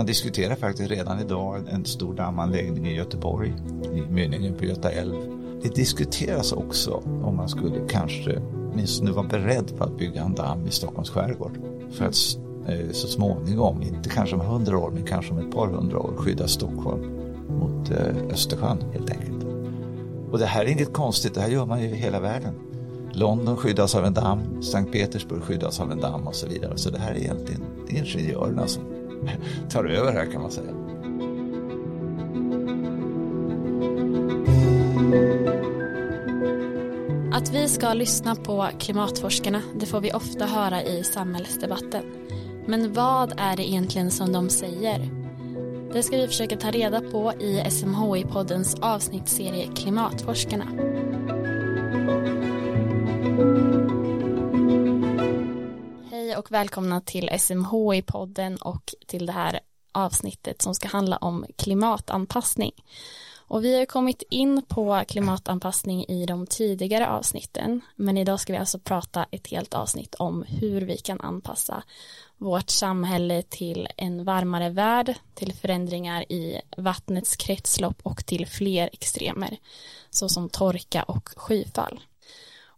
Man diskuterar faktiskt redan idag en stor dammanläggning i Göteborg, i mynningen på Göta älv. Det diskuteras också om man skulle kanske åtminstone vara beredd på att bygga en damm i Stockholms skärgård. För att eh, så småningom, inte kanske om hundra år, men kanske om ett par hundra år skydda Stockholm mot eh, Östersjön helt enkelt. Och det här är inget konstigt, det här gör man ju i hela världen. London skyddas av en damm, Sankt Petersburg skyddas av en damm och så vidare. Så det här är egentligen ingenjörerna som tar över här kan man säga. Att vi ska lyssna på klimatforskarna, det får vi ofta höra i samhällsdebatten. Men vad är det egentligen som de säger? Det ska vi försöka ta reda på i SMHI-poddens avsnittsserie Klimatforskarna. Och välkomna till SMHI-podden och till det här avsnittet som ska handla om klimatanpassning. Och vi har kommit in på klimatanpassning i de tidigare avsnitten, men idag ska vi alltså prata ett helt avsnitt om hur vi kan anpassa vårt samhälle till en varmare värld, till förändringar i vattnets kretslopp och till fler extremer, såsom torka och skyfall.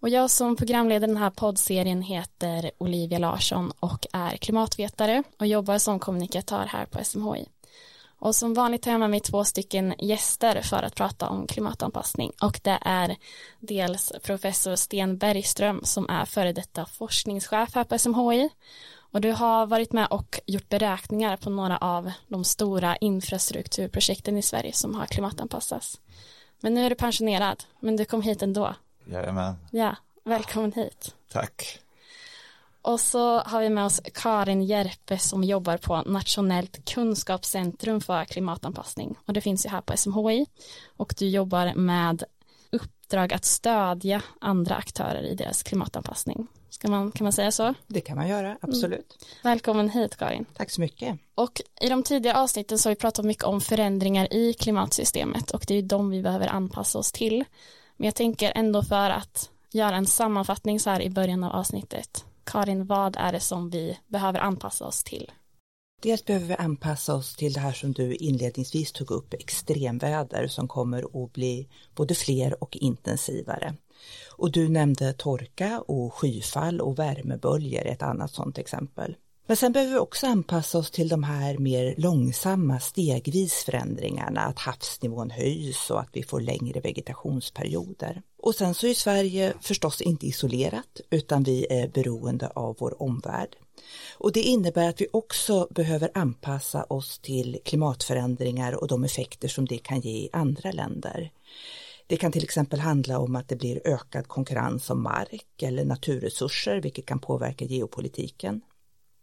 Och jag som programleder den här poddserien heter Olivia Larsson och är klimatvetare och jobbar som kommunikatör här på SMHI. Och som vanligt har jag med mig två stycken gäster för att prata om klimatanpassning och det är dels professor Sten Bergström som är före detta forskningschef här på SMHI och du har varit med och gjort beräkningar på några av de stora infrastrukturprojekten i Sverige som har klimatanpassats. Men nu är du pensionerad, men du kom hit ändå. Jajamän. Ja, välkommen hit. Tack. Och så har vi med oss Karin Järpe som jobbar på Nationellt kunskapscentrum för klimatanpassning. Och det finns ju här på SMHI. Och du jobbar med uppdrag att stödja andra aktörer i deras klimatanpassning. Ska man, kan man säga så? Det kan man göra, absolut. Mm. Välkommen hit Karin. Tack så mycket. Och i de tidigare avsnitten så har vi pratat mycket om förändringar i klimatsystemet och det är ju de vi behöver anpassa oss till. Men jag tänker ändå för att göra en sammanfattning så här i början av avsnittet. Karin, vad är det som vi behöver anpassa oss till? Dels behöver vi anpassa oss till det här som du inledningsvis tog upp, extremväder som kommer att bli både fler och intensivare. Och du nämnde torka och skyfall och värmeböljor, ett annat sådant exempel. Men sen behöver vi också anpassa oss till de här mer långsamma stegvis förändringarna, att havsnivån höjs och att vi får längre vegetationsperioder. Och sen så är Sverige förstås inte isolerat utan vi är beroende av vår omvärld. Och det innebär att vi också behöver anpassa oss till klimatförändringar och de effekter som det kan ge i andra länder. Det kan till exempel handla om att det blir ökad konkurrens om mark eller naturresurser, vilket kan påverka geopolitiken.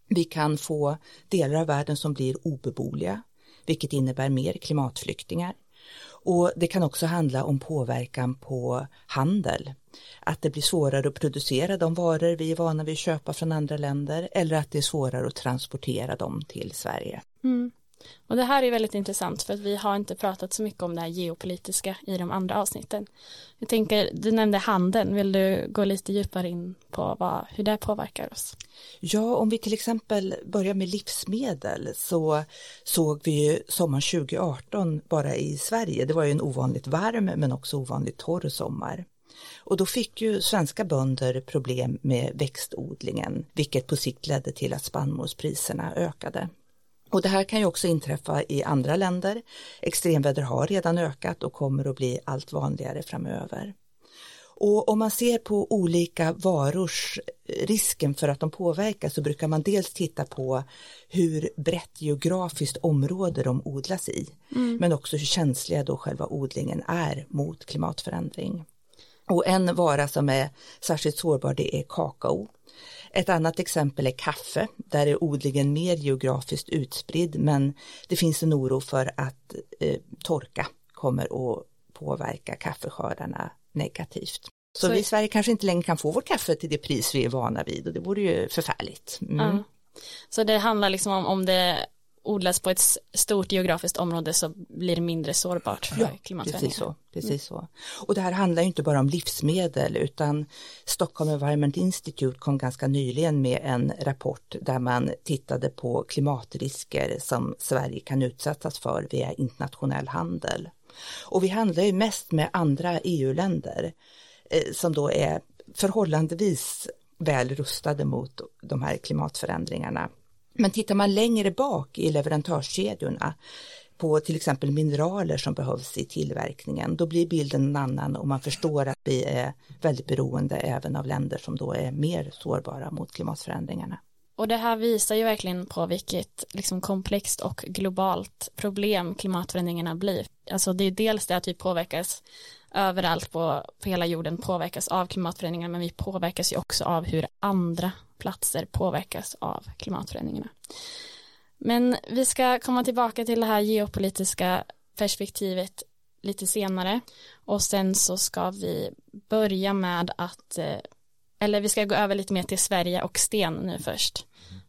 Vi kan få delar av världen som blir obeboeliga, vilket innebär mer klimatflyktingar. Och det kan också handla om påverkan på handel. Att det blir svårare att producera de varor vi är vana vid att köpa från andra länder eller att det är svårare att transportera dem till Sverige. Mm. Och det här är väldigt intressant för att vi har inte pratat så mycket om det här geopolitiska i de andra avsnitten. Jag tänker, du nämnde handeln, vill du gå lite djupare in på vad, hur det påverkar oss? Ja, om vi till exempel börjar med livsmedel så såg vi ju sommaren 2018 bara i Sverige, det var ju en ovanligt varm men också ovanligt torr sommar. Och då fick ju svenska bönder problem med växtodlingen, vilket på sikt ledde till att spannmålspriserna ökade. Och det här kan ju också inträffa i andra länder. Extremväder har redan ökat och kommer att bli allt vanligare framöver. Och om man ser på olika varors risken för att de påverkas så brukar man dels titta på hur brett geografiskt område de odlas i, mm. men också hur känsliga då själva odlingen är mot klimatförändring. Och en vara som är särskilt sårbar det är kakao. Ett annat exempel är kaffe, där är odlingen mer geografiskt utspridd men det finns en oro för att eh, torka kommer att påverka kaffeskördarna negativt. Så, Så, vi i Sverige kanske inte längre kan få vårt kaffe till det pris vi är vana vid och det vore ju förfärligt. Mm. Ja. Så det handlar liksom om, om det odlas på ett stort geografiskt område så blir det mindre sårbart för ja, klimatförändringar. Precis så, precis så. Och det här handlar ju inte bara om livsmedel utan Stockholm Environment Institute kom ganska nyligen med en rapport där man tittade på klimatrisker som Sverige kan utsättas för via internationell handel. Och vi handlar ju mest med andra EU-länder eh, som då är förhållandevis väl rustade mot de här klimatförändringarna. Men tittar man längre bak i leverantörskedjorna på till exempel mineraler som behövs i tillverkningen, då blir bilden en annan och man förstår att vi är väldigt beroende även av länder som då är mer sårbara mot klimatförändringarna. Och det här visar ju verkligen på vilket liksom komplext och globalt problem klimatförändringarna blir. Alltså det är dels det att vi påverkas överallt på, på hela jorden påverkas av klimatförändringarna men vi påverkas ju också av hur andra platser påverkas av klimatförändringarna. Men vi ska komma tillbaka till det här geopolitiska perspektivet lite senare och sen så ska vi börja med att eh, eller vi ska gå över lite mer till Sverige och Sten nu först.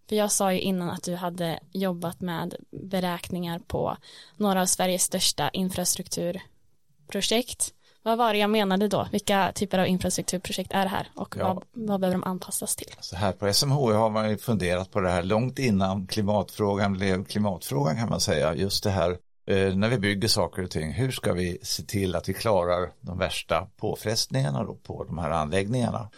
För jag sa ju innan att du hade jobbat med beräkningar på några av Sveriges största infrastrukturprojekt. Vad var det jag menade då? Vilka typer av infrastrukturprojekt är det här och ja. vad, vad behöver de anpassas till? Så här på SMH har man ju funderat på det här långt innan klimatfrågan blev klimatfrågan kan man säga. Just det här eh, när vi bygger saker och ting, hur ska vi se till att vi klarar de värsta påfrestningarna då på de här anläggningarna?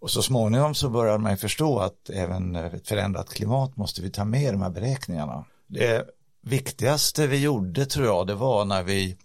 Och så småningom så börjar man förstå att även ett förändrat klimat måste vi ta med i de här beräkningarna. Det viktigaste vi gjorde tror jag det var när vi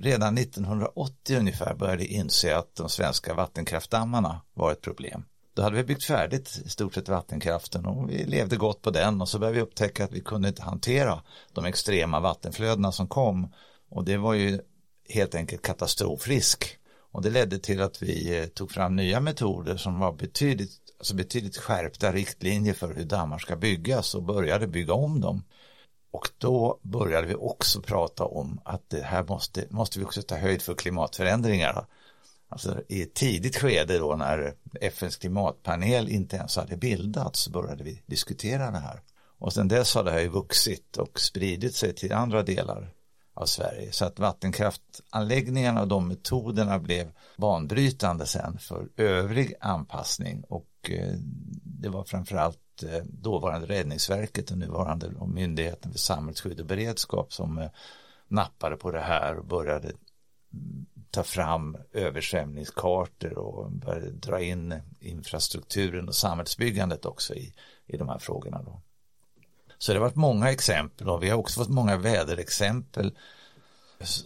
redan 1980 ungefär började inse att de svenska vattenkraftdammarna var ett problem. Då hade vi byggt färdigt i stort sett vattenkraften och vi levde gott på den och så började vi upptäcka att vi kunde inte hantera de extrema vattenflödena som kom och det var ju helt enkelt katastrofrisk. Och det ledde till att vi eh, tog fram nya metoder som var betydligt, alltså betydligt skärpta riktlinjer för hur dammar ska byggas och började bygga om dem. Och då började vi också prata om att det här måste, måste vi också ta höjd för klimatförändringarna. Alltså i ett tidigt skede då när FNs klimatpanel inte ens hade bildats så började vi diskutera det här. Och sen dess har det här ju vuxit och spridit sig till andra delar av Sverige. Så att vattenkraftanläggningarna och de metoderna blev banbrytande sen för övrig anpassning och eh, det var framförallt eh, dåvarande Räddningsverket och nuvarande Myndigheten för samhällsskydd och beredskap som eh, nappade på det här och började mm, ta fram översvämningskartor och började dra in infrastrukturen och samhällsbyggandet också i, i de här frågorna. Då. Så det har varit många exempel och vi har också fått många väderexempel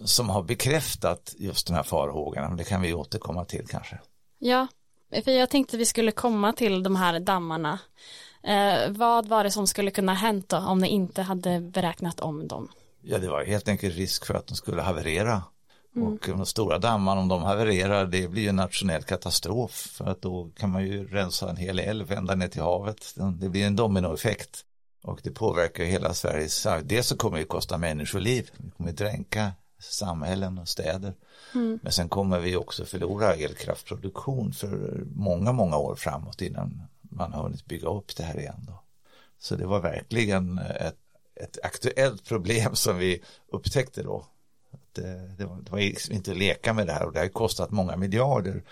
som har bekräftat just de här farhågorna. Det kan vi återkomma till kanske. Ja, för jag tänkte vi skulle komma till de här dammarna. Eh, vad var det som skulle kunna hänt då om ni inte hade beräknat om dem? Ja, det var helt enkelt risk för att de skulle haverera. Mm. Och de stora dammarna, om de havererar, det blir ju en nationell katastrof. För att då kan man ju rensa en hel älv ända ner till havet. Det blir en dominoeffekt. Och det påverkar hela Sveriges, dels så kommer det kosta människoliv, vi kommer dränka samhällen och städer. Mm. Men sen kommer vi också förlora elkraftproduktion för många, många år framåt innan man har hunnit bygga upp det här igen. Då. Så det var verkligen ett, ett aktuellt problem som vi upptäckte då. Det, det, var, det var inte att leka med det här och det har kostat många miljarder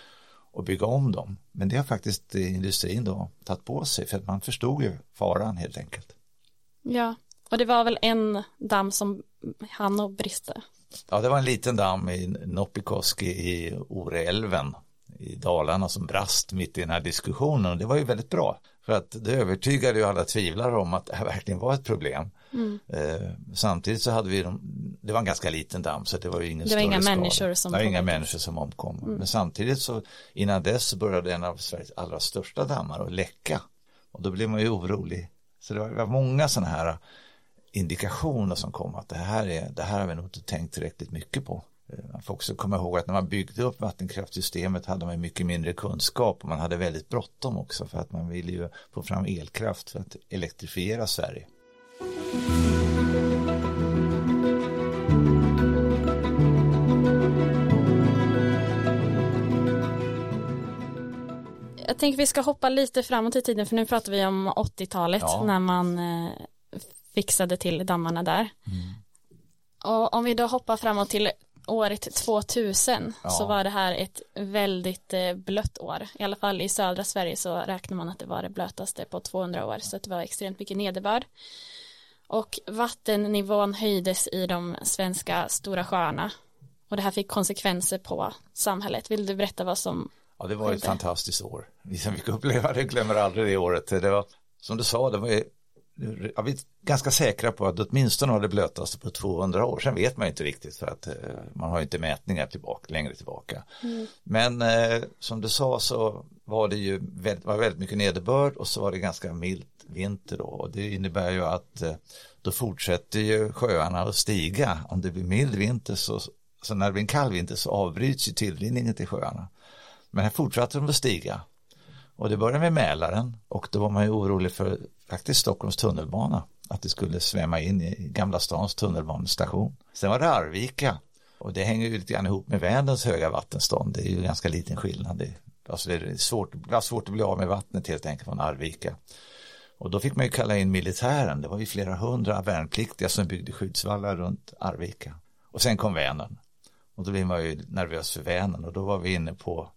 att bygga om dem. Men det har faktiskt industrin då tagit på sig för att man förstod ju faran helt enkelt. Ja, och det var väl en damm som hann att brista. Ja, det var en liten damm i Noppikoski i Oreälven i Dalarna som brast mitt i den här diskussionen och det var ju väldigt bra för att det övertygade ju alla tvivlare om att det här verkligen var ett problem. Mm. Eh, samtidigt så hade vi, de, det var en ganska liten damm så det var ju ingen Det var inga skada. människor som Det var inga människor som omkom. Mm. Men samtidigt så innan dess så började en av Sveriges allra största dammar att läcka och då blev man ju orolig så det var, det var många sådana här indikationer som kom att det här, är, det här har vi nog inte tänkt tillräckligt mycket på. Man får också komma ihåg att när man byggde upp vattenkraftsystemet hade man mycket mindre kunskap och man hade väldigt bråttom också för att man ville ju få fram elkraft för att elektrifiera Sverige. Jag tänker vi ska hoppa lite framåt i tiden för nu pratar vi om 80-talet ja. när man eh, fixade till dammarna där. Och om vi då hoppar framåt till året 2000 Ja. så var det här ett väldigt eh, blött år. I alla fall i södra Sverige så räknar man att det var det blötaste på 200 år så att det var extremt mycket nederbörd. Och vattennivån höjdes i de svenska stora sjöarna. Och det här fick konsekvenser på samhället. Vill du berätta vad som Ja, det var ett fantastiskt år. Vi som fick uppleva det glömmer aldrig det året. Det var, som du sa, det var ja, vi är ganska säkra på att åtminstone har det blötaste på 200 år. Sen vet man ju inte riktigt för att eh, man har ju inte mätningar tillbaka, längre tillbaka. Men eh, som du sa så var det ju väldigt, var väldigt mycket nederbörd och så var det ganska milt vinter då. Och det innebär ju att eh, då fortsätter ju sjöarna att stiga. Om det blir mild vinter så, så när det blir en kall vinter så avbryts ju tillrinningen till sjöarna. Men här fortsatte de att stiga. Och det började med Mälaren och då var man ju orolig för faktiskt Stockholms tunnelbana. Att det skulle svämma in i Gamla stans tunnelbanestation. Sen var det Arvika och det hänger ju lite grann ihop med Vänerns höga vattenstånd. Det är ju ganska liten skillnad. Det, alltså det, är svårt, det var svårt att bli av med vattnet helt enkelt från Arvika. Och då fick man ju kalla in militären. Det var ju flera hundra värnpliktiga som byggde skyddsvallar runt Arvika. Och sen kom Vänern. Och då blev man ju nervös för Vänern och då var vi inne på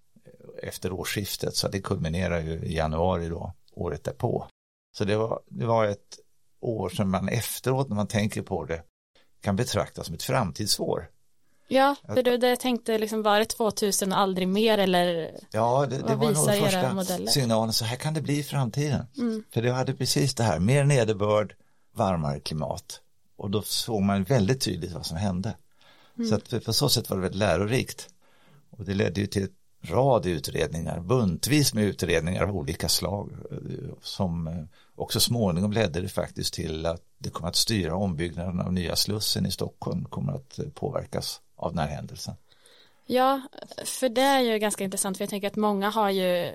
efter årsskiftet så det kulminerar ju i januari då, året därpå. Så det var, det var ett år som man efteråt när man tänker på det kan betrakta som ett framtidsår. Ja, för du det tänkte liksom var det 2000 och aldrig mer eller Ja, det, det var nog första modeller? signalen, så här kan det bli i framtiden. Mm. För det hade precis det här, mer nederbörd, varmare klimat. Och då såg man väldigt tydligt vad som hände. Mm. Så att på så sätt var det väldigt lärorikt. Och det ledde ju till ett rad utredningar, buntvis med utredningar av olika slag. Eh, som eh, också småningom ledde det faktiskt till att det kommer att styra ombyggnaden av nya Slussen i Stockholm kommer att eh, påverkas av den här händelsen. Ja, för det är ju ganska intressant för jag tänker att många har ju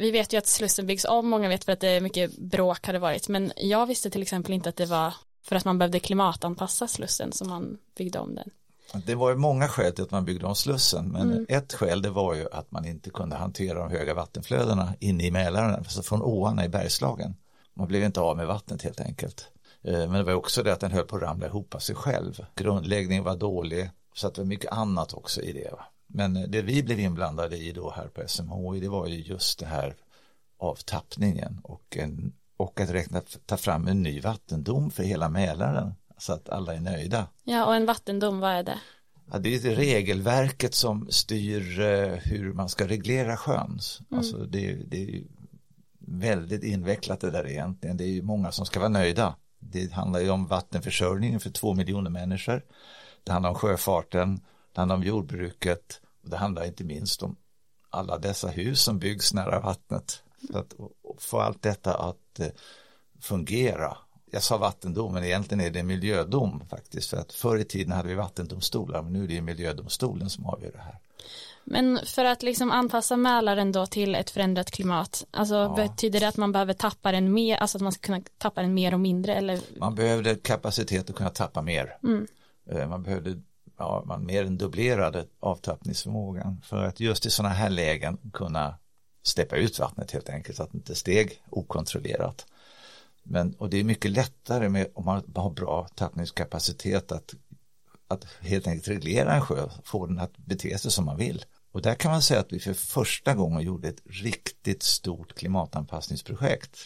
vi vet ju att Slussen byggs om, många vet för att det är mycket bråk har det varit, men jag visste till exempel inte att det var för att man behövde klimatanpassa Slussen som man byggde om den. Det var ju många skäl till att man byggde om Slussen, men ett skäl det var ju att man inte kunde hantera de höga vattenflödena inne i Mälaren, alltså från åarna i Bergslagen. Man blev inte av med vattnet helt enkelt. Eh, Men det var också det att den höll på att ramla ihop av sig själv. Grundläggningen var dålig, så att det var mycket annat också i det. Men eh, det vi blev inblandade i då här på SMHI, det var ju just det här avtappningen och, en, och att räkna, ta fram en ny vattendom för hela Mälaren, så att alla är nöjda. Ja, och en vattendom, vad är det? Ja, det är regelverket som styr eh, hur man ska reglera sjön. Alltså det, är- det är väldigt invecklat det där egentligen. Det är ju många som ska vara nöjda. Det handlar ju om vattenförsörjningen för två miljoner människor. Det handlar om sjöfarten, det handlar om jordbruket och det handlar inte minst om alla dessa hus som byggs nära vattnet. Så att få allt detta att eh, fungera. Jag sa vattendom, men egentligen är det miljödom faktiskt. För att förr i tiden hade vi vattendomstolar, men nu är det miljödomstolen som avgör det här. Men för att liksom anpassa Mälaren då till ett förändrat klimat, alltså betyder det att man behöver tappa den mer, alltså att man ska kunna tappa den mer och mindre eller? Man behövde kapacitet att kunna tappa mer. Eh, Man behövde, ja, man mer än dubblerade avtappningsförmågan för att just i sådana här lägen kunna steppa ut vattnet helt enkelt så att det inte steg okontrollerat. Men, och det är mycket lättare med, om man har bra tappningskapacitet att, att helt enkelt reglera en sjö, få den att bete sig som man vill. Och där kan man säga att vi för första gången gjorde ett riktigt stort klimatanpassningsprojekt.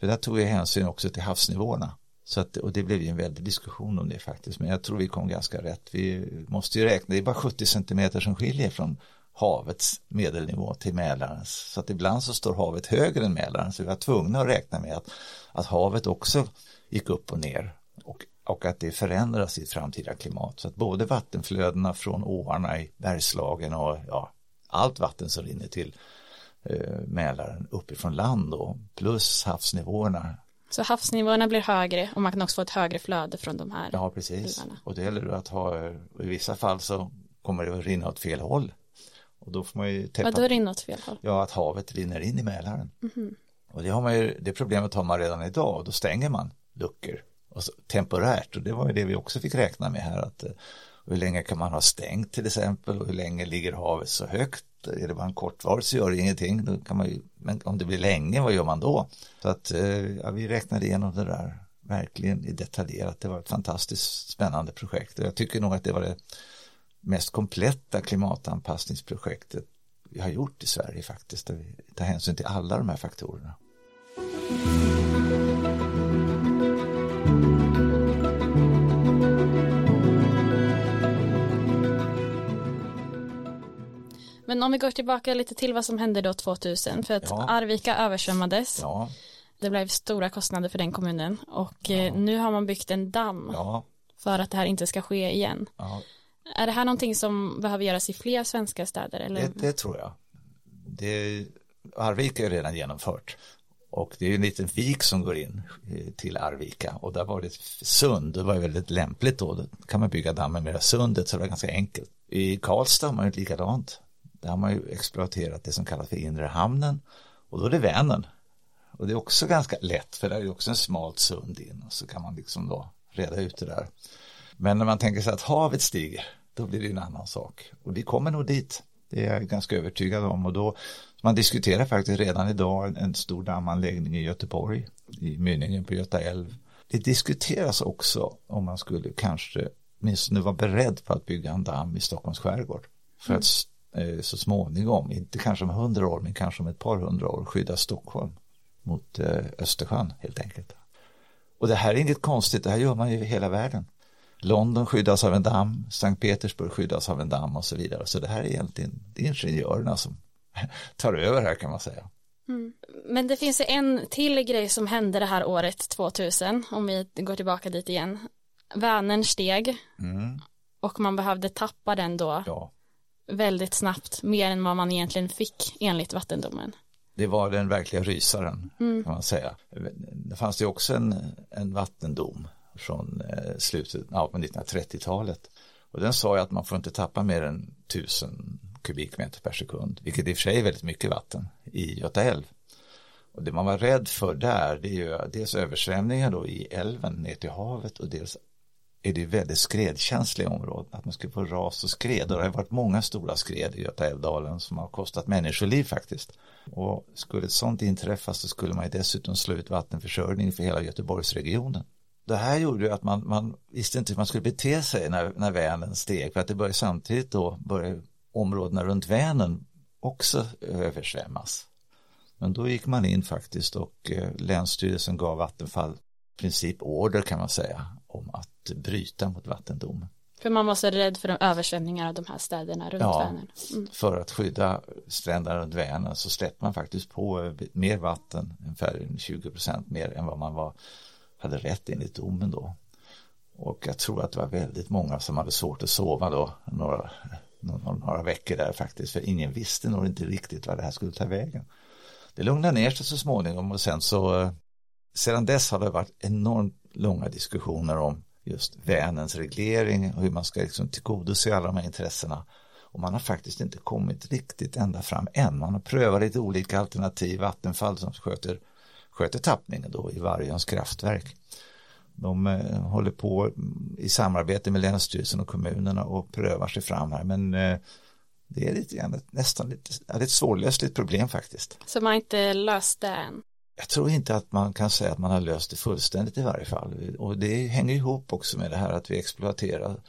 För där tog vi hänsyn också till havsnivåerna. Så att, och det blev ju en väldig diskussion om det faktiskt. Men jag tror vi kom ganska rätt. Vi måste ju räkna, det är bara 70 centimeter som skiljer från havets medelnivå till Mälarens. Så att ibland så står havet högre än Mälaren. Så vi var tvungna att räkna med att, att havet också gick upp och ner. Och, och att det förändras i ett framtida klimat. Så att både vattenflödena från åarna i Bergslagen och ja, allt vatten som rinner till eh, Mälaren uppifrån land då, plus havsnivåerna Så havsnivåerna blir högre och man kan också få ett högre flöde från de här. Ja, precis. bilarna. Och det gäller att ha, i vissa fall så kommer det att rinna åt fel håll. Och då får man ju täppa, Vadå rinner åt fel håll? ja att havet rinner in i Mälaren. Och det har man ju, det problemet har man redan idag och då stänger man luckor. Och så, temporärt och det var ju det vi också fick räkna med här att eh, hur länge kan man ha stängt till exempel och hur länge ligger havet så högt är det bara en kort var så gör det ingenting då kan man ju, men om det blir länge vad gör man då så att eh, ja, vi räknade igenom det där verkligen detaljerat. Det var ett fantastiskt spännande projekt och jag tycker nog att det var det mest kompletta klimatanpassningsprojektet vi har gjort i Sverige faktiskt, där vi tar hänsyn till alla de här faktorerna. Men om vi går tillbaka lite till vad som hände då 2000, för att ja. Arvika översvämmades. Ja. Det blev stora kostnader för den kommunen och ja. Eh, nu har man byggt en damm ja. för att det här inte ska ske igen. Är det här någonting som behöver göras i fler svenska städer? Eller? Det, det tror jag. Det, Arvika är redan genomfört och det är en liten vik som går in eh, till Arvika och där var det ett sund, det var väldigt lämpligt då, då kan man bygga dammen med sundet så det var ganska enkelt. I Karlstad har man ju likadant. Där har man ju exploaterat det som kallas för inre hamnen och då är det Vänern. Och det är också ganska lätt för det är också en smalt sund in och så kan man liksom då reda ut det där. Men när man tänker sig att havet stiger då blir det en annan sak. Och vi kommer nog dit. Det är jag ganska övertygad om och då man diskuterar faktiskt redan idag en stor dammanläggning i Göteborg i mynningen på Göta älv. Det diskuteras också om man skulle kanske åtminstone vara beredd på att bygga en damm i Stockholms skärgård för att eh, så småningom, inte kanske om hundra år men kanske om ett par hundra år skydda Stockholm mot eh, Östersjön helt enkelt. Och det här är inget konstigt, det här gör man ju i hela världen. London skyddas av en damm, Sankt Petersburg skyddas av en damm och så vidare. Så det här är egentligen det är ingenjörerna som tar över här kan man säga. Mm. Men det finns en till grej som hände det här året 2000, om vi går tillbaka dit igen. Vänern steg mm. och man behövde tappa den då ja. väldigt snabbt, mer än vad man egentligen fick enligt vattendomen. Det var den verkliga rysaren mm. kan man säga. Det fanns ju också en, en vattendom från eh, slutet av 1930-talet. Och den sa ju att man får inte tappa mer än tusen kubikmeter per sekund, vilket i och för sig är väldigt mycket vatten i Göta älv. Och det man var rädd för där, det är ju dels översvämningar då i älven ner till havet och dels är det väldigt skredkänsliga områden, att man skulle få ras och skred. Och det har varit många stora skred i Göta älvdalen som har kostat människoliv faktiskt. Och skulle ett sånt inträffa så skulle man ju dessutom slå ut vattenförsörjningen för hela Göteborgsregionen det här gjorde ju att man, man visste inte hur man skulle bete sig när, när Vänern steg för att det började samtidigt då började områdena runt Vänern också översvämmas. Men då gick man in faktiskt och eh, Länsstyrelsen gav Vattenfall princip order kan man säga om att bryta mot vattendomen. För man var så rädd för de översvämningar av de här städerna runt ja, Vänern. Mm. För att skydda stränderna runt Vänern så släppte man faktiskt på mer vatten, ungefär 20 procent mer än vad man var hade rätt enligt domen då. Och jag tror att det var väldigt många som hade svårt att sova då några, några, några veckor där faktiskt. För ingen visste nog inte riktigt vad det här skulle ta vägen. Det lugnade ner sig så småningom och sen så eh, sedan dess har det varit enormt långa diskussioner om just Vänerns reglering och hur man ska liksom tillgodose alla de här intressena. Och man har faktiskt inte kommit riktigt ända fram än. Man har prövat lite olika alternativ. Vattenfall som sköter sköter tappningen då i Vargöns kraftverk. De eh, håller på i samarbete med Länsstyrelsen och kommunerna och prövar sig fram här men eh, det är lite grann nästan lite, ja, ett svårlösligt problem faktiskt. Så man inte löst det än? Jag tror inte att man kan säga att man har löst det fullständigt i varje fall och det hänger ihop också med det här att vi exploaterar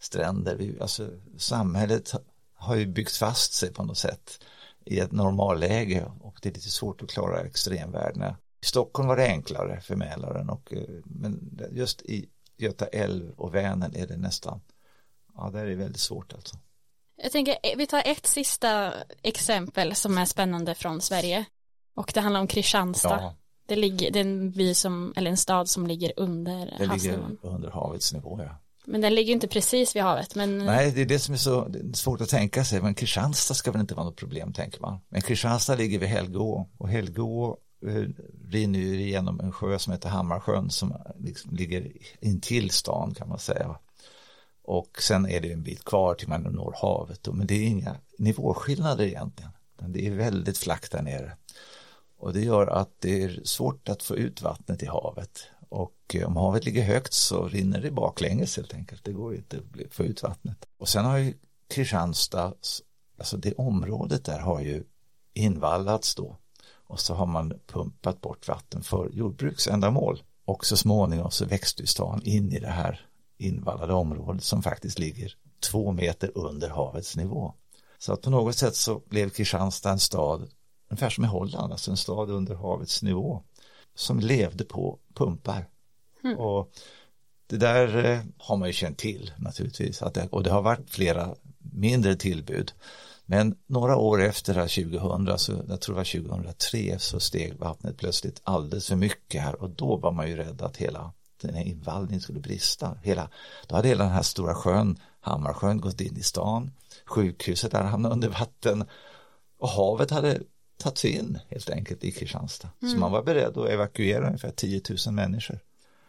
stränder. Vi, alltså, samhället har ju byggt fast sig på något sätt i ett normalläge och det är lite svårt att klara extremvärdena. I Stockholm var det enklare för Mälaren och eh, men just i Göta älv och Vänern är det nästan ja det är väldigt svårt alltså. Jag tänker eh, vi tar ett sista exempel som är spännande från Sverige och det handlar om Kristianstad. Ja. Det, ligger, det är en by som, eller en stad som ligger under det havsnivån. Det ligger under havets nivå ja. Men den ligger inte precis vid havet. Men... Nej, det är det som är så svårt att tänka sig. Men Kristianstad ska väl inte vara något problem, tänker man. Men Kristianstad ligger vid Helgå och Helgå Eh, rinner ju igenom en sjö som heter Hammarsjön som liksom ligger intill stan kan man säga. Och sen är det en bit kvar till man når havet. Då. Men det är inga nivåskillnader egentligen. Det är väldigt flackt där nere. Och det gör att det är svårt att få ut vattnet i havet. Och eh, om havet ligger högt så rinner det baklänges helt enkelt. Det går inte att få ut vattnet. Och sen har ju Kristianstad, alltså det området där har ju invallats då. Och så har man pumpat bort vatten för jordbruksändamål. Och så småningom så växte stan in i det här invallade området som faktiskt ligger två meter under havets nivå. Så att på något sätt så blev Kristianstad en stad, ungefär som i Holland, alltså en stad under havets nivå, som levde på pumpar. Mm. Och det där eh, har man ju känt till naturligtvis, att det, och det har varit flera mindre tillbud. Men några år efter det här 2000, så jag tror det var 2003, så steg vattnet plötsligt alldeles för mycket här och då var man ju rädd att hela den här invallningen skulle brista. Hela, då hade hela den här stora sjön, Hammarsjön, gått in i stan. Sjukhuset hade hamnat under vatten och havet hade tagits in helt enkelt i Kristianstad. Mm. Så man var beredd att evakuera ungefär 10 000 människor.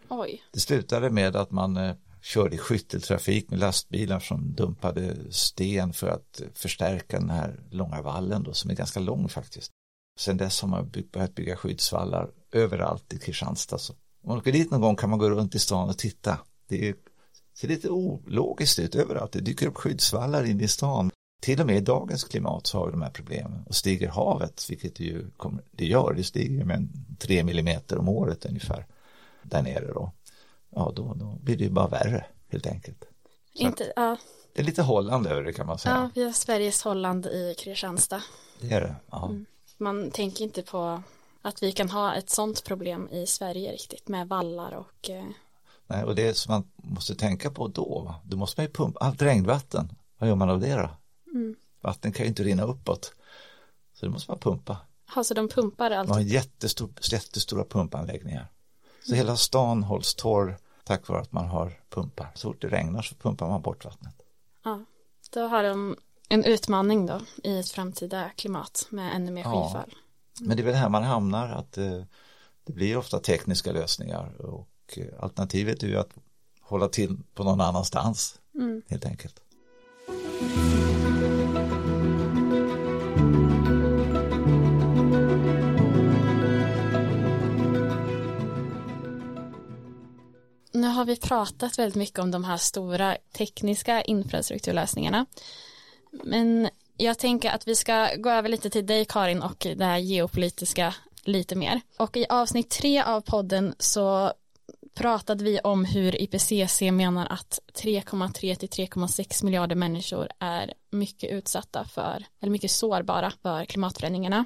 Oj. Det slutade med att man eh, körde i skytteltrafik med lastbilar som dumpade sten för att förstärka den här långa vallen då, som är ganska lång faktiskt. Sen dess har man börjat bygga skyddsvallar överallt i Kristianstad. Så om man åker dit någon gång kan man gå runt i stan och titta. Det ser lite ologiskt ut överallt. Det dyker upp skyddsvallar in i stan. Till och med i dagens klimat så har vi de här problemen. Och stiger havet, vilket det ju kommer, det gör, det stiger med tre millimeter om året ungefär där nere då. Ja, då, då blir det ju bara värre helt enkelt. Inte, ja. Det är lite Holland över det kan man säga. Ja, vi har Sveriges Holland i Kristianstad. Det är det, ja. Mm. Man tänker inte på att vi kan ha ett sånt problem i Sverige riktigt med vallar och eh... Nej, och det som man måste tänka på då, va? då måste man ju pumpa allt regnvatten. Vad gör man av det då? Mm. Vatten kan ju inte rinna uppåt. Så det måste man pumpa. Ja, så de pumpar allt? Man har jättestor, jättestora pumpanläggningar. Så hela stan hålls torr tack vare att man har pumpar. Så fort det regnar så pumpar man bort vattnet. Ja, då har de en utmaning då i ett framtida klimat med ännu mer ja. skyfall. Men det är väl här man hamnar att eh, det blir ofta tekniska lösningar och eh, alternativet är ju att hålla till på någon annanstans mm. helt enkelt. Har vi pratat väldigt mycket om de här stora tekniska infrastrukturlösningarna. Men jag tänker att vi ska gå över lite till dig Karin och det här geopolitiska lite mer. Och i avsnitt tre av podden så pratade vi om hur IPCC menar att 3,3 till 3,6 miljarder människor är mycket utsatta för, eller mycket sårbara för klimatförändringarna.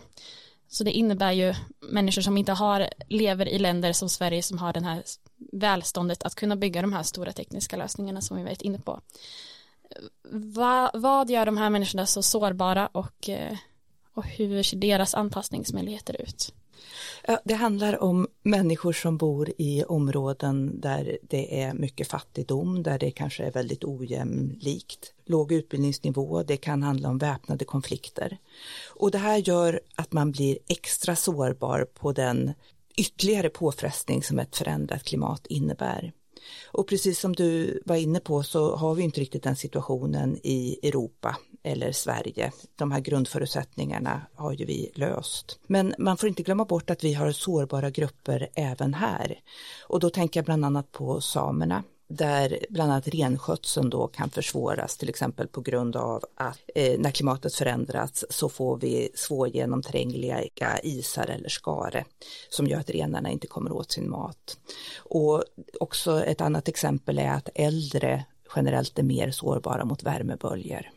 Så det innebär ju människor som inte har, lever i länder som Sverige som har den här välståndet att kunna bygga de här stora tekniska lösningarna som vi varit inne på. Va, vad gör de här människorna så sårbara och, eh, och hur ser deras anpassningsmöjligheter ut? Det handlar om människor som bor i områden där det är mycket fattigdom, där det kanske är väldigt ojämlikt, låg utbildningsnivå, det kan handla om väpnade konflikter. Och det här gör att man blir extra sårbar på den ytterligare påfrestning som ett förändrat klimat innebär. Och precis som du var inne på så har vi inte riktigt den situationen i Europa eller Sverige. De här grundförutsättningarna har ju vi löst. Men man får inte glömma bort att vi har sårbara grupper även här. Och då tänker jag bland annat på samerna där bland annat renskötseln då kan försvåras till exempel på grund av att eh, när klimatet förändras så får vi svårgenomträngliga isar eller skare som gör att renarna inte kommer åt sin mat. Och också ett annat exempel är att äldre generellt är mer sårbara mot värmeböljor.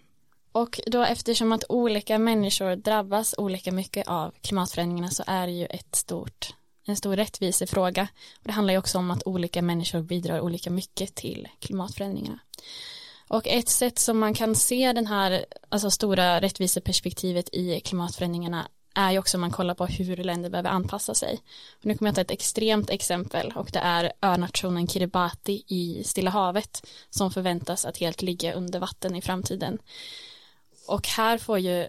Och då eftersom att olika människor drabbas olika mycket av klimatförändringarna så är det ju ett stort en stor rättvisefråga. Och det handlar ju också om att olika människor bidrar olika mycket till klimatförändringarna. Och ett sätt som man kan se den här alltså stora rättviseperspektivet i klimatförändringarna är ju också om man kollar på hur länder behöver anpassa sig. Och nu kommer jag ta ett extremt exempel och det är önationen Kiribati i Stilla havet som förväntas att helt ligga under vatten i framtiden. Och här får ju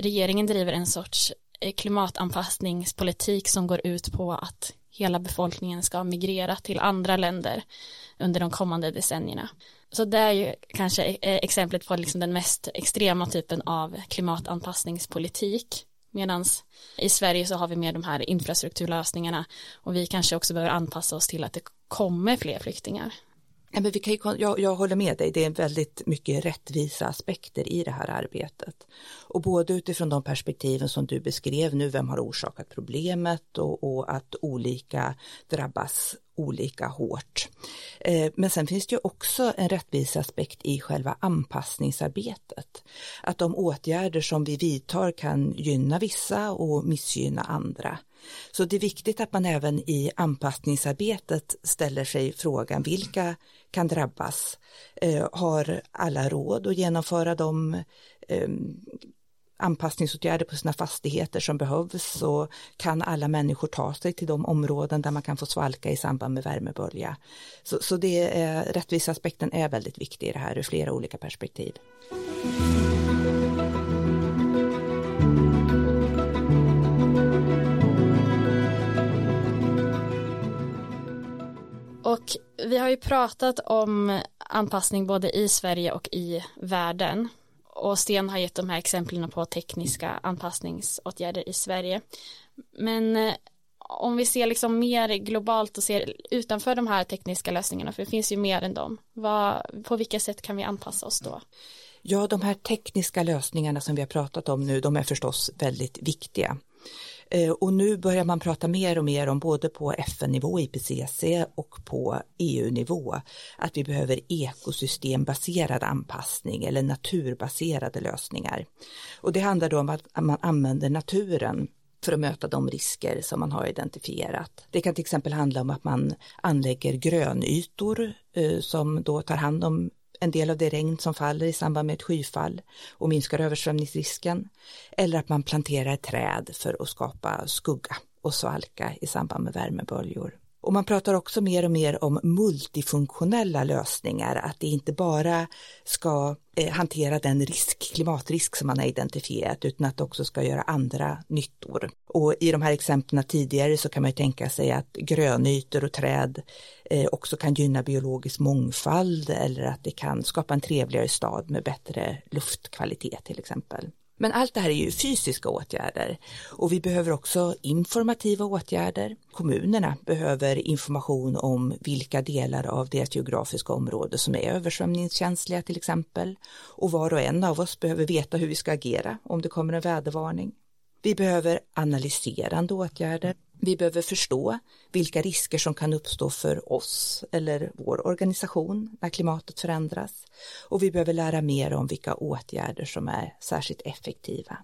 regeringen driver en sorts Eh, klimatanpassningspolitik som går ut på att hela befolkningen ska migrera till andra länder under de kommande decennierna. Så det är ju kanske eh, exemplet på liksom den mest extrema typen av klimatanpassningspolitik. Medan i Sverige så har vi mer de här infrastrukturlösningarna och vi kanske också behöver anpassa oss till att det kommer fler flyktingar. Ja, men vi kan ju, jag, jag håller med dig, det är väldigt mycket rättvisa aspekter i det här arbetet. Och både utifrån de perspektiven som du beskrev nu, vem har orsakat problemet och, och att olika drabbas olika hårt. Eh, men sen finns det ju också en rättviseaspekt i själva anpassningsarbetet. Att de åtgärder som vi vidtar kan gynna vissa och missgynna andra. Så det är viktigt att man även i anpassningsarbetet ställer sig frågan vilka kan drabbas? Eh, har alla råd att genomföra de eh, anpassningsåtgärder på sina fastigheter som behövs så kan alla människor ta sig till de områden där man kan få svalka i samband med värmebölja. Så, så det är, rättviseaspekten är väldigt viktig i det här ur flera olika perspektiv. Och vi har ju pratat om anpassning både i Sverige och i världen. Och Sten har gett de här exemplen på tekniska anpassningsåtgärder i Sverige. Men eh, om vi ser liksom mer globalt och ser utanför de här tekniska lösningarna, för det finns ju mer än dem, vad, på vilka sätt kan vi anpassa oss då? Ja, de här tekniska lösningarna som vi har pratat om nu, de är förstås väldigt viktiga. Eh, och nu börjar man prata mer och mer om både på FN-nivå, IPCC och på EU-nivå att vi behöver ekosystembaserad anpassning eller naturbaserade lösningar. Och det handlar då om att man använder naturen för att möta de risker som man har identifierat. Det kan till exempel handla om att man anlägger grönytor eh, som då tar hand om en del av det regn som faller i samband med ett skyfall och minskar översvämningsrisken. Eller att man planterar träd för att skapa skugga och svalka i samband med värmeböljor. Och man pratar också mer och mer om multifunktionella lösningar, att det inte bara ska eh, hantera den risk, klimatrisk som man har identifierat, utan att det också ska göra andra nyttor. Och i de här exemplen tidigare så kan man ju tänka sig att grönytor och träd eh, också kan gynna biologisk mångfald eller att det kan skapa en trevligare stad med bättre luftkvalitet till exempel. Men allt det här är ju fysiska åtgärder och vi behöver också informativa åtgärder. Kommunerna behöver information om vilka delar av deras geografiska område som är översvämningskänsliga till exempel. Och var och en av oss behöver veta hur vi ska agera om det kommer en vädervarning. Vi behöver analyserande åtgärder vi behöver förstå vilka risker som kan uppstå för oss eller vår organisation när klimatet förändras och vi behöver lära mer om vilka åtgärder som är särskilt effektiva.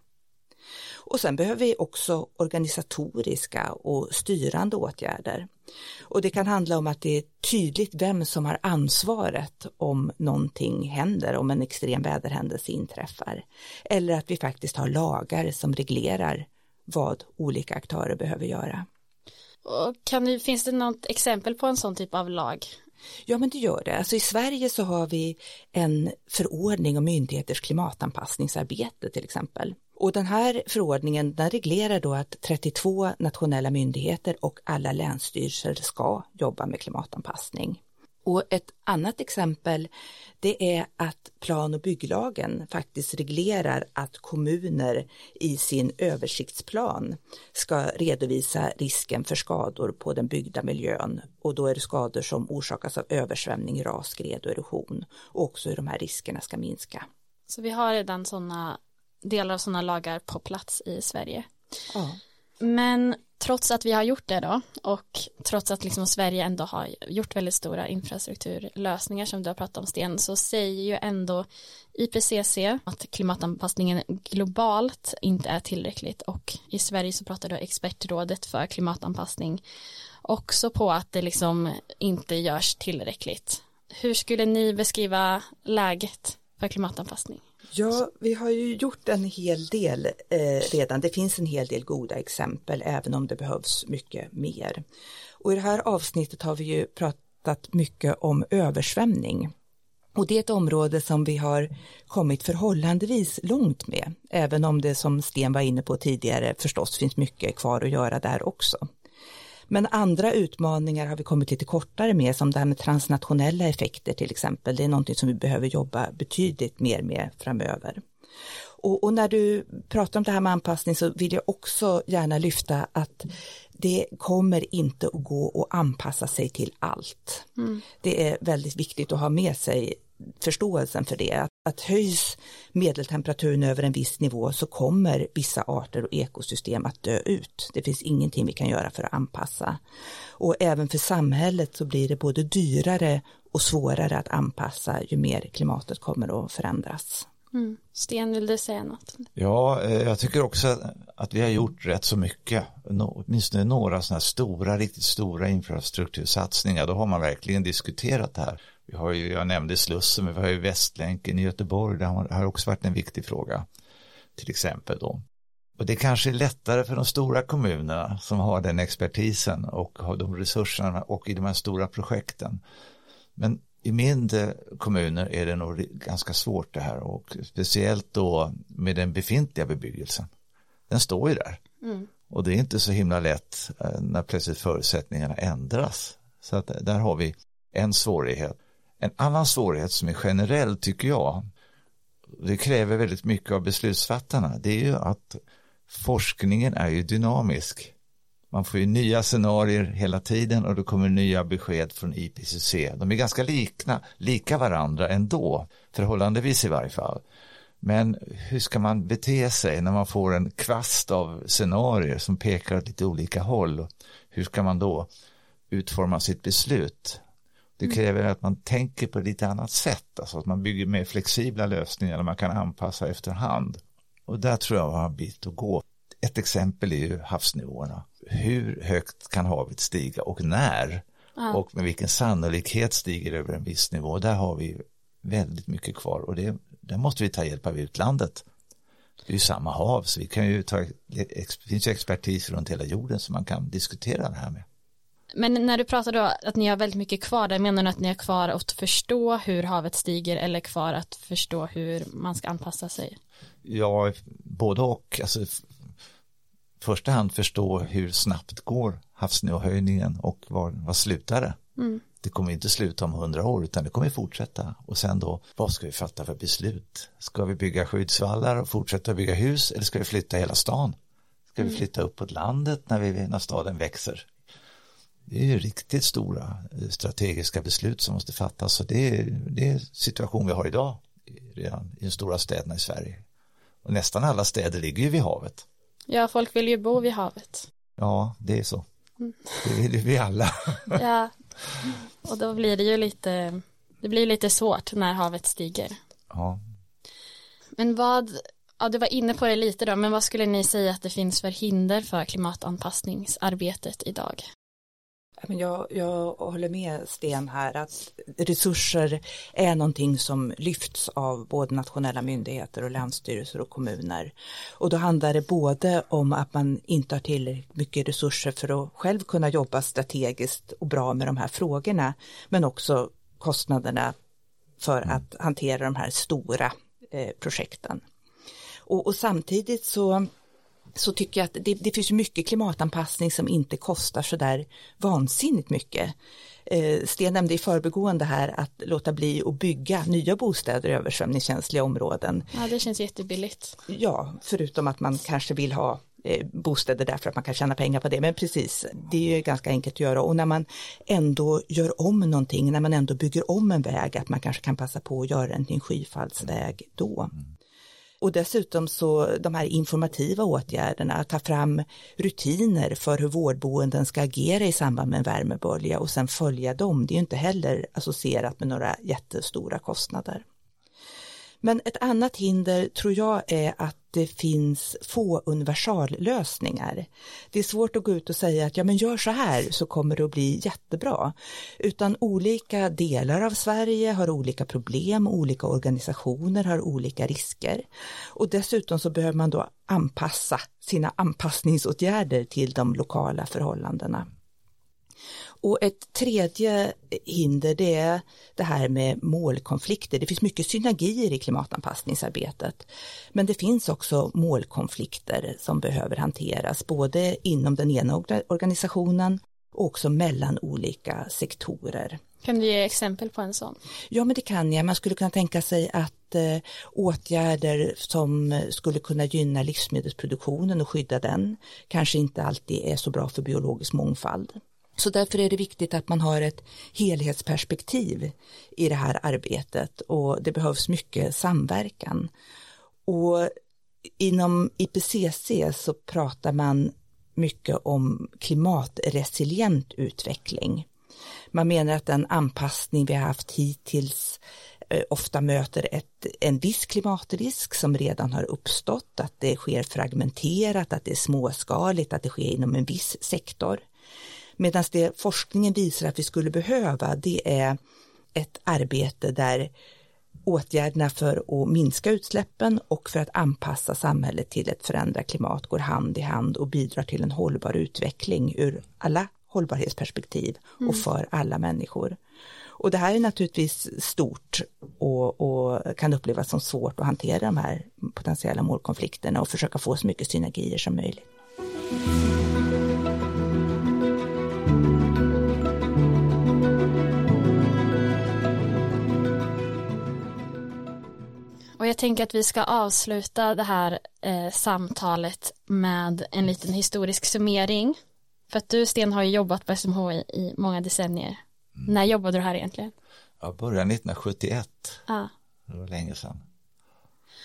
Och sen behöver vi också organisatoriska och styrande åtgärder. Och det kan handla om att det är tydligt vem som har ansvaret om någonting händer, om en extrem väderhändelse inträffar. Eller att vi faktiskt har lagar som reglerar vad olika aktörer behöver göra. Och kan du, finns det något exempel på en sån typ av lag? Ja men det gör det. Alltså i Sverige så har vi en förordning om myndigheters klimatanpassningsarbete till exempel. Och den här förordningen den reglerar då att 32 nationella myndigheter och alla länsstyrelser ska jobba med klimatanpassning. Och ett annat exempel det är att plan och bygglagen faktiskt reglerar att kommuner i sin översiktsplan ska redovisa risken för skador på den byggda miljön och då är det skador som orsakas av översvämning, ras, skred och erosion och också hur de här riskerna ska minska. Så vi har redan sådana delar av sådana lagar på plats i Sverige. Ja. Men trots att vi har gjort det då och trots att liksom Sverige ändå har gjort väldigt stora infrastrukturlösningar som du har pratat om Sten så säger ju ändå IPCC att klimatanpassningen globalt inte är tillräckligt och i Sverige så pratar då expertrådet för klimatanpassning också på att det liksom inte görs tillräckligt. Hur skulle ni beskriva läget för klimatanpassning? Ja, vi har ju gjort en hel del eh, redan. Det finns en hel del goda exempel, även om det behövs mycket mer. Och i det här avsnittet har vi ju pratat mycket om översvämning. Och det är ett område som vi har kommit förhållandevis långt med, även om det som Sten var inne på tidigare förstås finns mycket kvar att göra där också. Men andra utmaningar har vi kommit lite kortare med, som det här med transnationella effekter till exempel. Det är någonting som vi behöver jobba betydligt mer med framöver. Och, och, när du pratar om det här med anpassning så vill jag också gärna lyfta att det kommer inte att gå att anpassa sig till allt. Mm. Det är väldigt viktigt att ha med sig förståelsen för det. Att, att höjs medeltemperaturen över en viss nivå så kommer vissa arter och ekosystem att dö ut. Det finns ingenting vi kan göra för att anpassa. Och även för samhället så blir det både dyrare och svårare att anpassa ju mer klimatet kommer att förändras. Mm. Sten, vill du säga något? Ja, eh, jag tycker också att vi har gjort rätt så mycket. Åtminstone några sådana här stora, riktigt stora infrastruktursatsningar. Då har man verkligen diskuterat det här. Vi har ju, jag nämnde Slussen, men vi har ju Västlänken i Göteborg. Det har också varit en viktig fråga. Till exempel då. Och det kanske är lättare för de stora kommunerna som har den expertisen och har de resurserna och i de här stora projekten. Men i mindre kommuner är det nog ganska svårt det här och speciellt då med den befintliga bebyggelsen. Den står ju där mm. och det är inte så himla lätt eh, när plötsligt förutsättningarna ändras. Så att där har vi en svårighet. En annan svårighet som är generell tycker jag, det kräver väldigt mycket av beslutsfattarna, det är ju att forskningen är ju dynamisk. Man får ju nya scenarier hela tiden och det kommer nya besked från IPCC. De är ganska likna, lika varandra ändå, förhållandevis i varje fall. Men hur ska man bete sig när man får en kvast av scenarier som pekar åt lite olika håll? Hur ska man då utforma sitt beslut? Det mm. kräver att man tänker på ett lite annat sätt, alltså att man bygger mer flexibla lösningar där man kan anpassa efterhand. Och där tror jag har en bit att gå. Ett exempel är ju havsnivåerna hur högt kan havet stiga och när ja. och med vilken sannolikhet stiger över en viss nivå. Där har vi väldigt mycket kvar och det, där måste vi ta hjälp av utlandet. Det är ju samma hav så vi kan ju ta, det finns ju expertis runt hela jorden som man kan diskutera det här med. Men när du pratar då att ni har väldigt mycket kvar där, menar du att ni har kvar att förstå hur havet stiger eller kvar att förstå hur man ska anpassa sig? Ja, både och. Alltså, första hand förstå hur snabbt går havsnivåhöjningen och var, var slutar det? Mm. Det kommer inte sluta om hundra år utan det kommer fortsätta och sen då vad ska vi fatta för beslut? Ska vi bygga skyddsvallar och fortsätta bygga hus eller ska vi flytta hela stan? Ska mm. vi flytta uppåt landet när, vi, när staden växer? Det är ju riktigt stora eh, strategiska beslut som måste fattas och det är, det är situation vi har idag redan i de stora städerna i Sverige. Och nästan alla städer ligger ju vid havet. Ja, folk vill ju bo vid havet. Ja, det är så. Mm. Det vill vi alla. ja, och då blir det ju lite, det blir lite svårt när havet stiger. Ja. Men vad, ja du var inne på det lite då, men vad skulle ni säga att det finns för hinder för klimatanpassningsarbetet idag? Jag, jag håller med Sten här att resurser är någonting som lyfts av både nationella myndigheter och länsstyrelser och kommuner. Och då handlar det både om att man inte har tillräckligt mycket resurser för att själv kunna jobba strategiskt och bra med de här frågorna, men också kostnaderna för att hantera de här stora eh, projekten. Och, och samtidigt så så tycker jag att det, det finns mycket klimatanpassning som inte kostar så där vansinnigt mycket. Eh, Sten nämnde i förbegående här att låta bli att bygga nya bostäder i översvämningskänsliga områden. Ja, det känns jättebilligt. Ja, förutom att man kanske vill ha eh, bostäder därför att man kan tjäna pengar på det. Men precis, det är ju ganska enkelt att göra och när man ändå gör om någonting, när man ändå bygger om en väg, att man kanske kan passa på att göra den till en skyfallsväg då. Mm. Och dessutom så de här informativa åtgärderna, att ta fram rutiner för hur vårdboenden ska agera i samband med en värmebölja och sen följa dem, det är ju inte heller associerat med några jättestora kostnader. Men ett annat hinder tror jag är att det finns få universallösningar. Det är svårt att gå ut och säga att ja men gör så här så kommer det att bli jättebra. Utan olika delar av Sverige har olika problem, olika organisationer har olika risker. Och dessutom så behöver man då anpassa sina anpassningsåtgärder till de lokala förhållandena. Och ett tredje hinder det är det här med målkonflikter. Det finns mycket synergier i klimatanpassningsarbetet. Men det finns också målkonflikter som behöver hanteras både inom den ena organisationen och också mellan olika sektorer. Kan du ge exempel på en sån? Ja, men det kan jag. Man skulle kunna tänka sig att eh, åtgärder som skulle kunna gynna livsmedelsproduktionen och skydda den kanske inte alltid är så bra för biologisk mångfald. Så därför är det viktigt att man har ett helhetsperspektiv i det här arbetet och det behövs mycket samverkan. Och inom IPCC så pratar man mycket om klimatresilient utveckling. Man menar att den anpassning vi har haft hittills eh, ofta möter ett, en viss klimatrisk som redan har uppstått, att det sker fragmenterat, att det är småskaligt, att det sker inom en viss sektor. Medan det forskningen visar att vi skulle behöva, det är ett arbete där åtgärderna för att minska utsläppen och för att anpassa samhället till ett förändrat klimat går hand i hand och bidrar till en hållbar utveckling ur alla hållbarhetsperspektiv mm. och för alla människor. Och det här är naturligtvis stort och, och, kan upplevas som svårt att hantera de här potentiella målkonflikterna och försöka få så mycket synergier som möjligt. Jag tänker att vi ska avsluta det här eh, samtalet med en liten historisk summering. För att du Sten har ju jobbat på SMHI i många decennier. Mm. När jobbade du här egentligen? Jag började 1971. Ah. Det var länge sedan.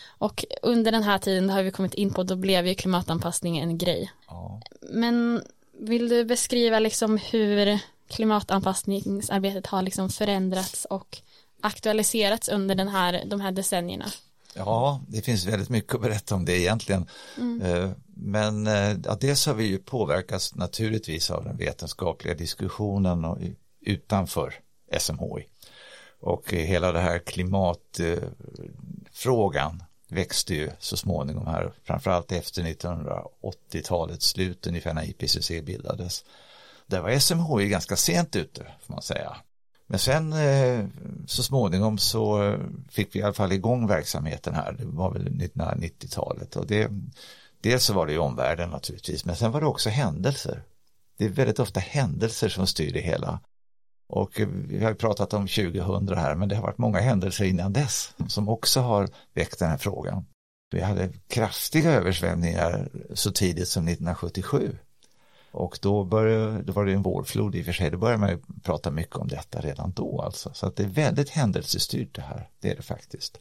Och under den här tiden har vi kommit in på, då blev ju klimatanpassning en grej. Ja. Men vill du beskriva liksom hur klimatanpassningsarbetet har liksom förändrats och aktualiserats under den här, de här decennierna? Ja, det finns väldigt mycket att berätta om det egentligen. Mm. Eh, men eh, ja, dels har vi ju påverkats naturligtvis av den vetenskapliga diskussionen och utanför SMHI. Och hela det här klimatfrågan växte ju så småningom här, framförallt efter 1980-talets slut, ungefär när IPCC bildades. Där var SMHI ganska sent ute, får man säga. Men sen eh, så småningom så eh, fick vi i alla fall igång verksamheten här. Det var väl 1990-talet och det, dels så var det ju omvärlden naturligtvis men sen var det också händelser. Det är väldigt ofta händelser som styr det hela. Och eh, vi har ju pratat om 2000 här men det har varit många händelser innan dess som också har väckt den här frågan. Vi hade kraftiga översvämningar så tidigt som 1977 och då, började, då var det en vårflod i och för sig, då började man ju prata mycket om detta redan då alltså. Så att det är väldigt händelsestyrt det här, det är det faktiskt.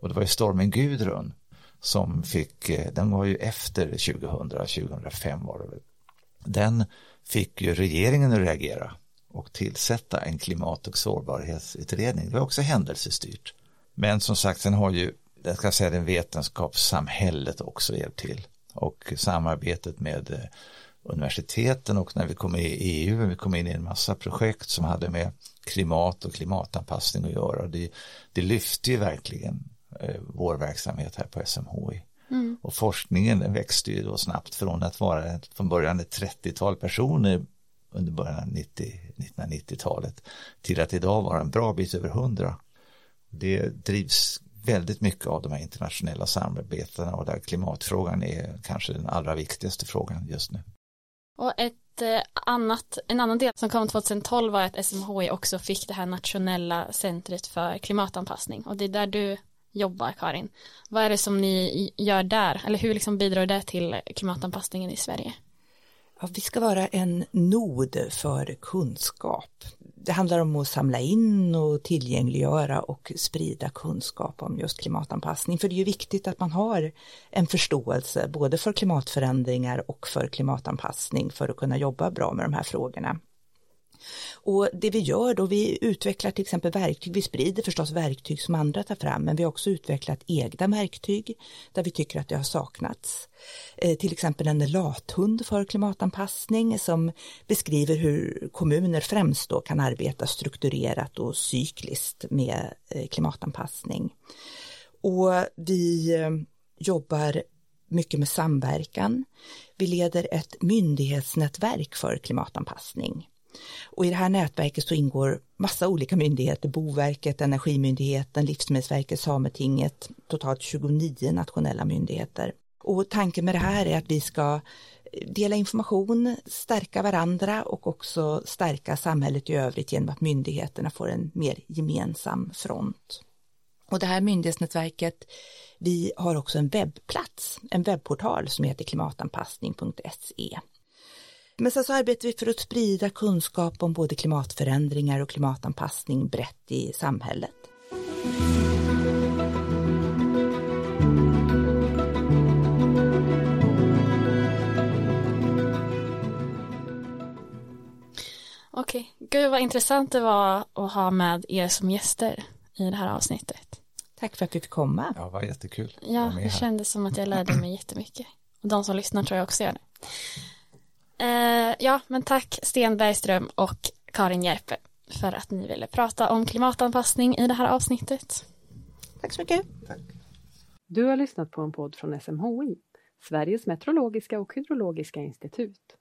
Och det var ju stormen Gudrun som fick, eh, den var ju efter 2000, 2005 var det väl. Den fick ju regeringen att reagera och tillsätta en klimat och sårbarhetsutredning. Det var också händelsestyrt. Men som sagt, sen har ju, jag ska säga den vetenskapssamhället också hjälpt till och samarbetet med eh, universiteten och när vi kom med i EU, vi kom in i en massa projekt som hade med klimat och klimatanpassning att göra. Det, det lyfte ju verkligen eh, vår verksamhet här på SMHI. Mm. Och forskningen växte ju då snabbt från att vara från början ett 30-tal personer under början av 1990-talet till att idag vara en bra bit över 100. Det drivs väldigt mycket av de här internationella samarbetena och där klimatfrågan är kanske den allra viktigaste frågan just nu. Och ett eh, annat, en annan del som kom 2012 var att SMHI också fick det här nationella centret för klimatanpassning och det är där du jobbar Karin. Vad är det som ni gör där eller hur liksom bidrar det till klimatanpassningen i Sverige? Ja, vi ska vara en nod för kunskap det handlar om att samla in och tillgängliggöra och sprida kunskap om just klimatanpassning. För det är ju viktigt att man har en förståelse både för klimatförändringar och för klimatanpassning för att kunna jobba bra med de här frågorna. Och det vi gör då, vi utvecklar till exempel verktyg, vi sprider förstås verktyg som andra tar fram, men vi har också utvecklat egna verktyg där vi tycker att det har saknats. Eh, till exempel en lathund för klimatanpassning som beskriver hur kommuner främst då kan arbeta strukturerat och cykliskt med eh, klimatanpassning. Och vi eh, jobbar mycket med samverkan. Vi leder ett myndighetsnätverk för klimatanpassning och i det här nätverket så ingår massa olika myndigheter, Boverket, Energimyndigheten, Livsmedelsverket, Sametinget, totalt 29 nationella myndigheter. Och tanken med det här är att vi ska eh, dela information, stärka varandra och också stärka samhället i övrigt genom att myndigheterna får en mer gemensam front. Och det här myndighetsnätverket, vi har också en webbplats, en webbportal som heter klimatanpassning.se. Men sen så arbetar vi för att sprida kunskap om både klimatförändringar och klimatanpassning brett i samhället. Okej, gud vad intressant det var att ha med er som gäster i det här avsnittet. Tack för att vi fick komma. Ja, vad jättekul. Ja, det kändes som att jag lärde mig jättemycket. Och de som lyssnar tror jag också gör det. Eh, ja, men tack Sten Bergström och Karin Järpe för att ni ville prata om klimatanpassning i det här avsnittet. Tack så mycket. Tack. Du har lyssnat på en podd från SMHI, Sveriges meteorologiska och hydrologiska institut.